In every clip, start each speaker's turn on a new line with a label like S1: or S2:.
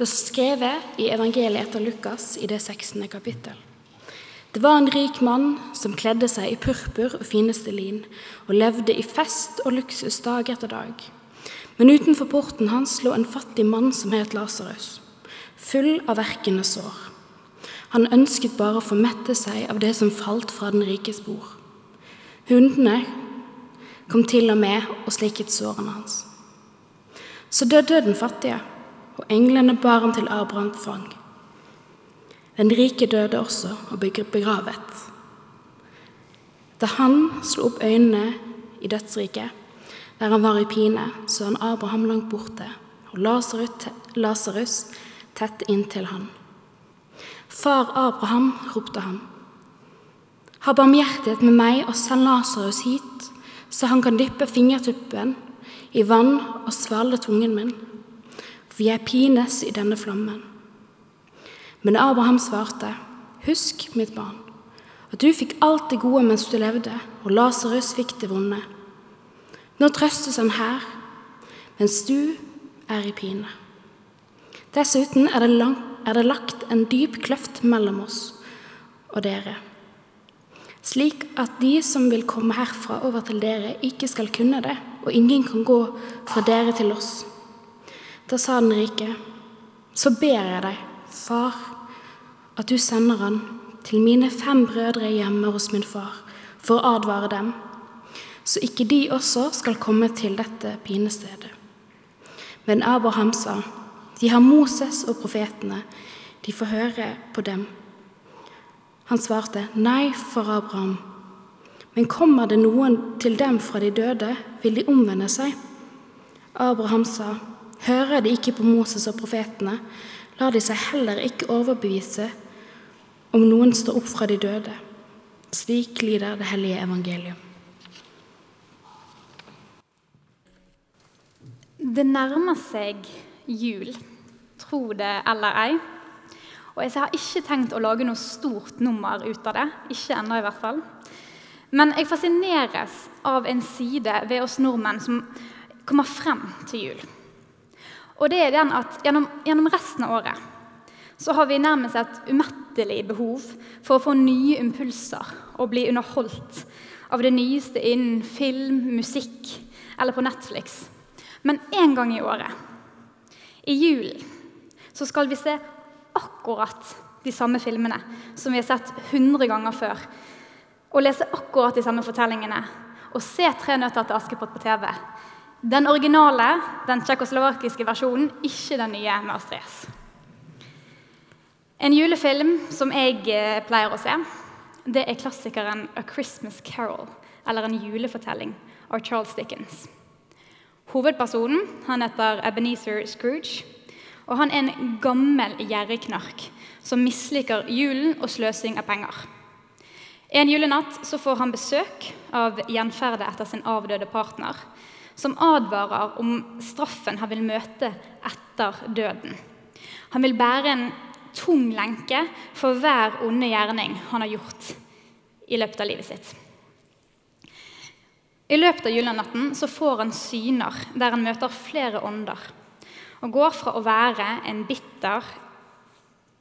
S1: Det er skrevet i evangeliet etter Lukas i det 16. kapittel. Det var en rik mann som kledde seg i purpur og fineste lin, og levde i fest og luksus dag etter dag. Men utenfor porten hans lå en fattig mann som het Lasarus, full av verkende sår. Han ønsket bare å få mette seg av det som falt fra den rikes bord. Hundene kom til og med og slikket sårene hans. Så døde den fattige, og englene bar ham til Abrahams fang. Den rike døde også og ble begravet. Da han slo opp øynene i dødsriket, der han var i pine, så han Abraham langt borte og Lasarus tett inntil han. Far Abraham, ropte han. Ha barmhjertighet med meg og send Lasarus hit, så han kan dyppe fingertuppen i vann og svelge tungen min, for jeg pines i denne flammen. Men Abraham svarte, Husk, mitt barn, at du fikk alt det gode mens du levde, og Lasarus fikk det vonde. Nå trøstes han her, mens du er i pine. Dessuten er det, lang, er det lagt en dyp kløft mellom oss og dere, slik at de som vil komme herfra over til dere, ikke skal kunne det, og ingen kan gå fra dere til oss. Da sa den rike, så ber jeg deg, far, at du sender han til mine fem brødre hjemme hos min far, for å advare dem, så ikke de også skal komme til dette pinestedet. Men Abraham sa, de har Moses og profetene, de får høre på dem. Han svarte, nei for Abraham, men kommer det noen til dem fra de døde, vil de omvende seg. Abraham sa, hører de ikke på Moses og profetene, lar de seg heller ikke overbevise om noen står opp fra de døde. Slik lyder det hellige evangelium.
S2: Det nærmer seg jul, tro det eller ei. Og jeg har ikke tenkt å lage noe stort nummer ut av det. Ikke ennå, i hvert fall. Men jeg fascineres av en side ved oss nordmenn som kommer frem til jul. Og det er den at gjennom, gjennom resten av året så har vi nærmest et umettelig behov for å få nye impulser og bli underholdt av det nyeste innen film, musikk eller på Netflix. Men én gang i året, i julen, så skal vi se akkurat de samme filmene som vi har sett 100 ganger før. Og lese akkurat de samme fortellingene. Og se 'Tre nøtter til Askepott' på TV. Den originale, den tsjekkoslovakiske versjonen, ikke den nye med Astrid S. En julefilm som jeg eh, pleier å se, det er klassikeren 'A Christmas Carol', eller en julefortelling av Charles Dickens. Hovedpersonen han heter Ebenezer Scrooge, og han er en gammel gjerrigknark som misliker julen og sløsing av penger. En julenatt så får han besøk av gjenferdet etter sin avdøde partner, som advarer om straffen han vil møte etter døden. Han vil bære en tung lenke for hver onde gjerning han har gjort i løpet av livet sitt. I løpet av julenatten får han syner der han møter flere ånder. Og går fra å være en bitter,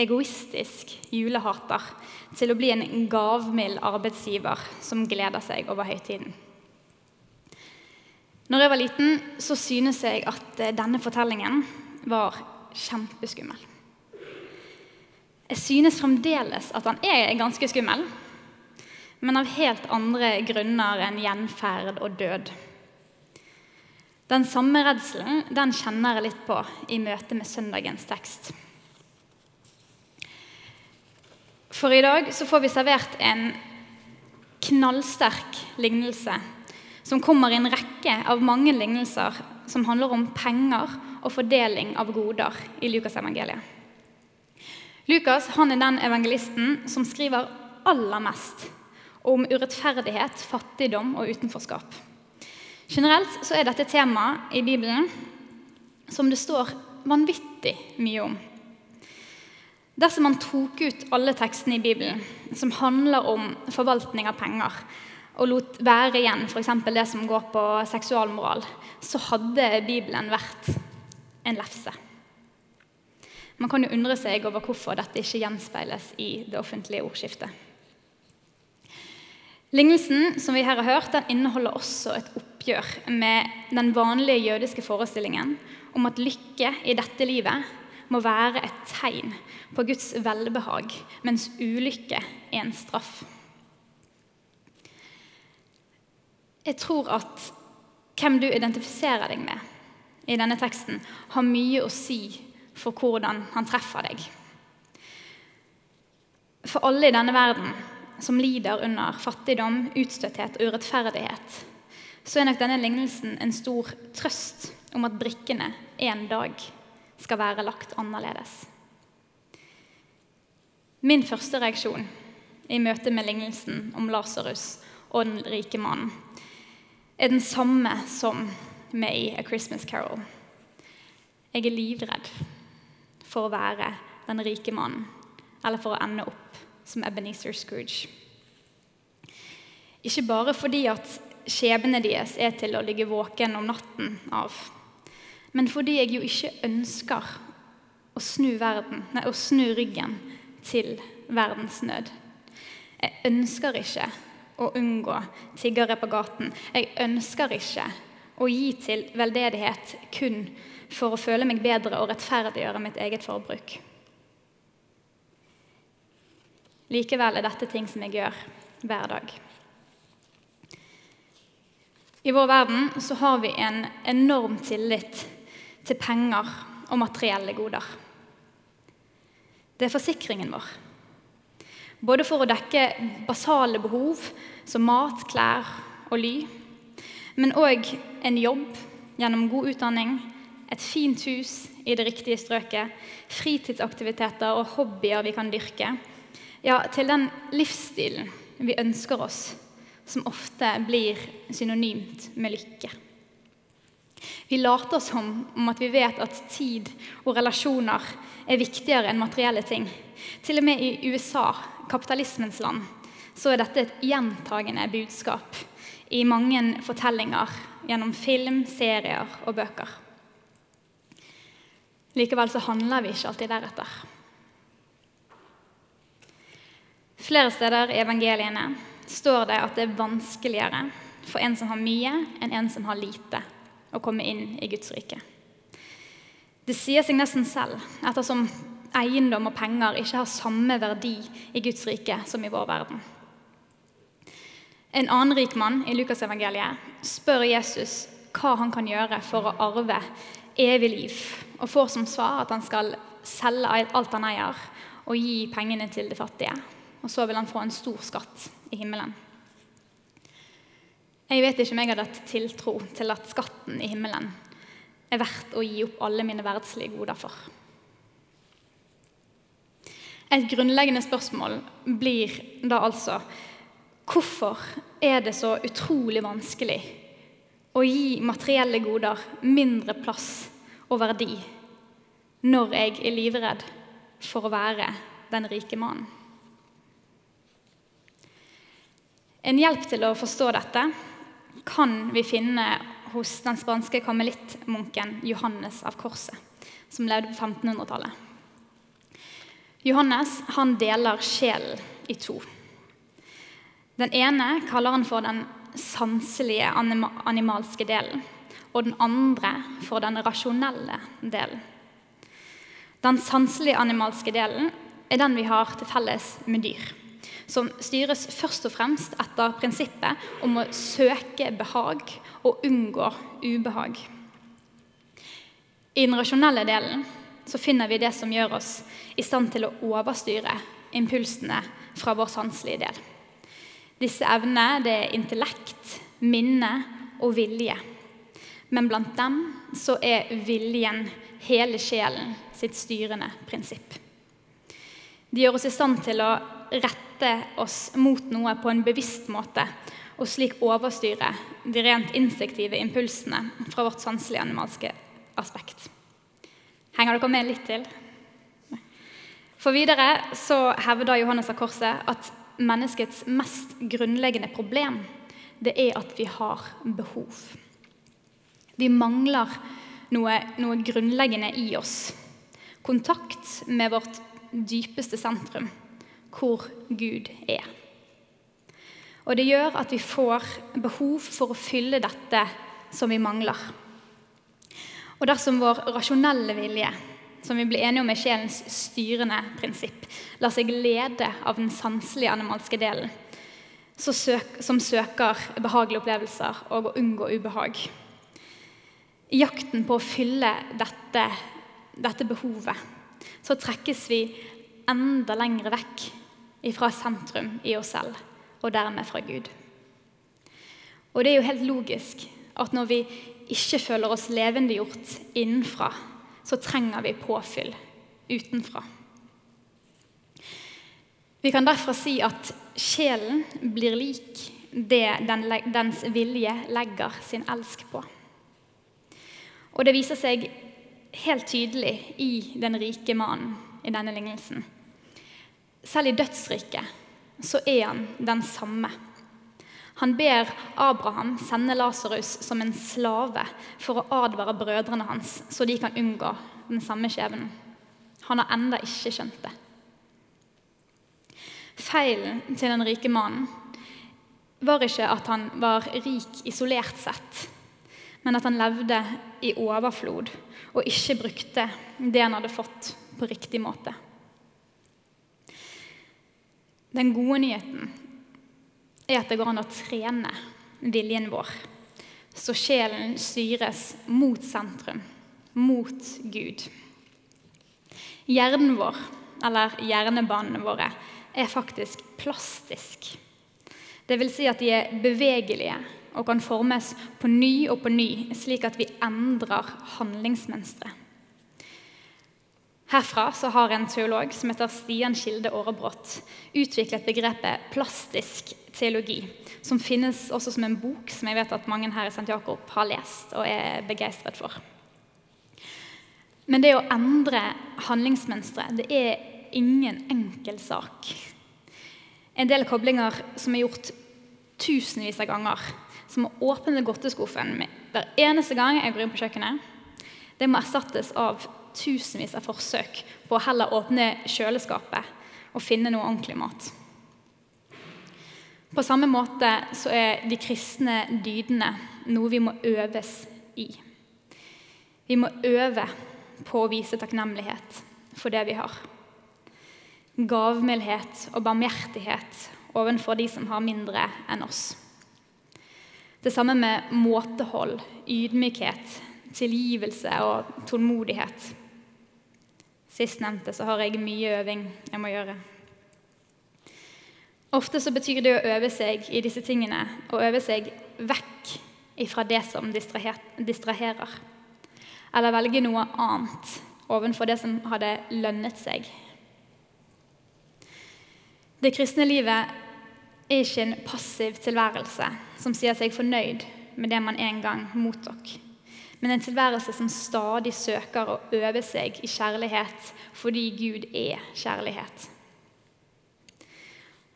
S2: egoistisk julehater til å bli en gavmild arbeidsgiver som gleder seg over høytiden. Når jeg var liten, så synes jeg at denne fortellingen var kjempeskummel. Jeg synes fremdeles at han er ganske skummel, men av helt andre grunner enn gjenferd og død. Den samme redselen den kjenner jeg litt på i møte med søndagens tekst. For i dag så får vi servert en knallsterk lignelse som kommer i en rekke av mange lignelser som handler om penger og fordeling av goder i Lukasevangeliet. Lukas han er den evangelisten som skriver aller mest om urettferdighet, fattigdom og utenforskap. Generelt så er dette temaet i Bibelen som det står vanvittig mye om. Dersom man tok ut alle tekstene i Bibelen som handler om forvaltning av penger, og lot være igjen f.eks. det som går på seksualmoral, så hadde Bibelen vært en lefse. Man kan jo undre seg over hvorfor dette ikke gjenspeiles i det offentlige ordskiftet. Lignelsen som vi her har hørt, den inneholder også et oppgjør med den vanlige jødiske forestillingen om at lykke i dette livet må være et tegn på Guds velbehag, mens ulykke er en straff. Jeg tror at hvem du identifiserer deg med i denne teksten, har mye å si for hvordan han treffer deg. For alle i denne verden som lider under fattigdom, utstøthet og urettferdighet, så er nok denne lignelsen en stor trøst om at brikkene en dag skal være lagt annerledes. Min første reaksjon i møte med lignelsen om Lasarus og den rike mannen er den samme som med i A Christmas Carol. Jeg er livredd for å være den rike mannen, eller for å ende opp som Ebenezer Scrooge. Ikke bare fordi at skjebnen deres er til å ligge våken om natten av, men fordi jeg jo ikke ønsker å snu, verden, nei, å snu ryggen til verdens nød. Jeg ønsker ikke å unngå tiggere på gaten. Jeg ønsker ikke å gi til veldedighet kun for å føle meg bedre og rettferdiggjøre mitt eget forbruk. Likevel er dette ting som jeg gjør hver dag. I vår verden så har vi en enorm tillit til penger og materielle goder. Det er forsikringen vår. Både for å dekke basale behov som mat, klær og ly, men òg en jobb gjennom god utdanning, et fint hus i det riktige strøket, fritidsaktiviteter og hobbyer vi kan dyrke, ja, til den livsstilen vi ønsker oss, som ofte blir synonymt med lykke. Vi later som om at vi vet at tid og relasjoner er viktigere enn materielle ting. Til og med i USA, kapitalismens land, så er dette et gjentagende budskap i mange fortellinger gjennom film, serier og bøker. Likevel så handler vi ikke alltid deretter. Flere steder i evangeliene står det at det er vanskeligere for en som har mye, enn en som har lite, å komme inn i Guds rike. Det sier seg nesten selv, ettersom eiendom og penger ikke har samme verdi i Guds rike som i vår verden. En annen rik mann i Lukasevangeliet spør Jesus hva han kan gjøre for å arve evig liv, og får som svar at han skal selge alt han eier, og gi pengene til de fattige og så vil han få en stor skatt i himmelen. Jeg vet ikke om jeg hadde hatt tiltro til at skatten i himmelen er verdt å gi opp alle mine verdslige goder for. Et grunnleggende spørsmål blir da altså hvorfor er det så utrolig vanskelig å gi materielle goder mindre plass og verdi når jeg er livredd for å være den rike mannen? En hjelp til å forstå dette kan vi finne hos den spanske kamelittmunken Johannes av Korset, som levde på 1500-tallet. Johannes han deler sjelen i to. Den ene kaller han for den sanselige animalske delen, og den andre for den rasjonelle delen. Den sanselige animalske delen er den vi har til felles med dyr som styres først og fremst etter prinsippet om å søke behag og unngå ubehag. I den rasjonelle delen så finner vi det som gjør oss i stand til å overstyre impulsene fra vår sanselige del. Disse evnene det er intellekt, minne og vilje. Men blant dem så er viljen hele sjelen sitt styrende prinsipp. De gjør oss i stand til å rette oss mot noe på en bevisst måte, og slik overstyre de rent instinktive impulsene fra vårt sanselige animalske aspekt. Henger dere med litt til? For videre så hevder Johannes av Korset at menneskets mest grunnleggende problem det er at vi har behov. Vi mangler noe, noe grunnleggende i oss. Kontakt med vårt dypeste sentrum, hvor Gud er. Og det gjør at vi får behov for å fylle dette som vi mangler. Og dersom vår rasjonelle vilje, som vi blir enige om er sjelens styrende prinsipp, lar seg lede av den sanselige animalske delen, som søker behagelige opplevelser og å unngå ubehag I jakten på å fylle dette, dette behovet så trekkes vi enda lenger vekk fra sentrum i oss selv, og dermed fra Gud. Og det er jo helt logisk at når vi ikke føler oss levendegjort innenfra, så trenger vi påfyll utenfra. Vi kan derfor si at sjelen blir lik det den, dens vilje legger sin elsk på. Og det viser seg helt tydelig i den rike mannen i denne lignelsen. Selv i dødsriket så er han den samme. Han ber Abraham sende Lasarus som en slave for å advare brødrene hans, så de kan unngå den samme skjebnen. Han har enda ikke skjønt det. Feilen til den rike mannen var ikke at han var rik isolert sett, men at han levde i overflod og ikke brukte det han hadde fått, på riktig måte. Den gode nyheten er at det går an å trene viljen vår, så sjelen styres mot sentrum, mot Gud. Hjernen vår, eller hjernebanene våre, er faktisk plastisk. Det vil si at de er bevegelige og kan formes på ny og på ny, slik at vi endrer handlingsmønstre. Herfra så har en teolog som heter Stian Kilde Aarebrot utviklet begrepet plastisk teologi, som finnes også som en bok som jeg vet at mange her i St. Jakob har lest og er begeistret for. Men det å endre handlingsmønstre det er ingen enkel sak. En del koblinger som er gjort tusenvis av ganger, som å åpne godteskuffen hver eneste gang jeg går inn på kjøkkenet, det må erstattes av tusenvis av forsøk på å heller åpne kjøleskapet og finne noe ordentlig mat. På samme måte så er de kristne dydene noe vi må øves i. Vi må øve på å vise takknemlighet for det vi har. Gavmildhet og barmhjertighet overfor de som har mindre enn oss. Det samme med måtehold, ydmykhet, tilgivelse og tålmodighet. Sistnevnte så har jeg mye øving jeg må gjøre. Ofte så betyr det å øve seg i disse tingene å øve seg vekk ifra det som distraherer. Eller velge noe annet ovenfor det som hadde lønnet seg. Det kristne livet er ikke en passiv tilværelse som sier seg fornøyd med det man en gang mottok, men en tilværelse som stadig søker å øve seg i kjærlighet fordi Gud er kjærlighet.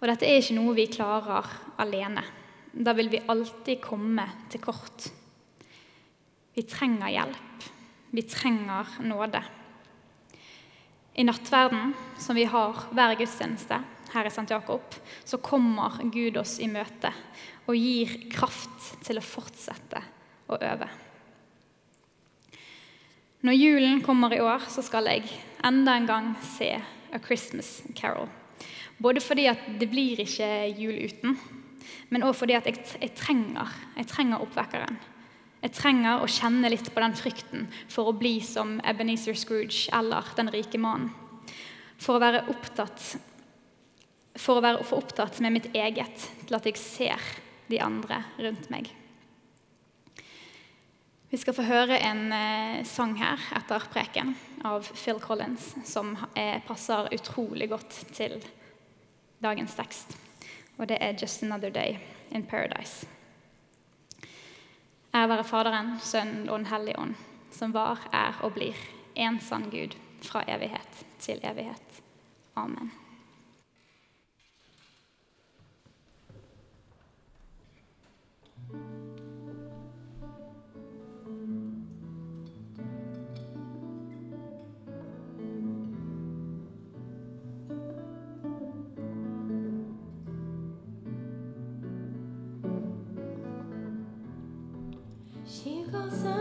S2: Og dette er ikke noe vi klarer alene. Da vil vi alltid komme til kort. Vi trenger hjelp. Vi trenger nåde. I nattverden, som vi har hver gudstjeneste, her i St. Jakob, så kommer Gud oss i møte og gir kraft til å fortsette å øve. Når julen kommer i år, så skal jeg enda en gang se A Christmas Carol. Både fordi at det blir ikke jul uten, men òg fordi at jeg, jeg, trenger, jeg trenger oppvekkeren. Jeg trenger å kjenne litt på den frykten for å bli som Ebenezer Scrooge eller den rike mannen. For å være opptatt for å være for opptatt med mitt eget til at jeg ser de andre rundt meg. Vi skal få høre en eh, sang her etter preken av Phil Collins som eh, passer utrolig godt til dagens tekst. Og det er 'Just Another Day in Paradise'. Ære være Faderen, Sønnen og Den hellige ånd, som var, er og blir en sann Gud fra evighet til evighet. Amen.
S3: Cause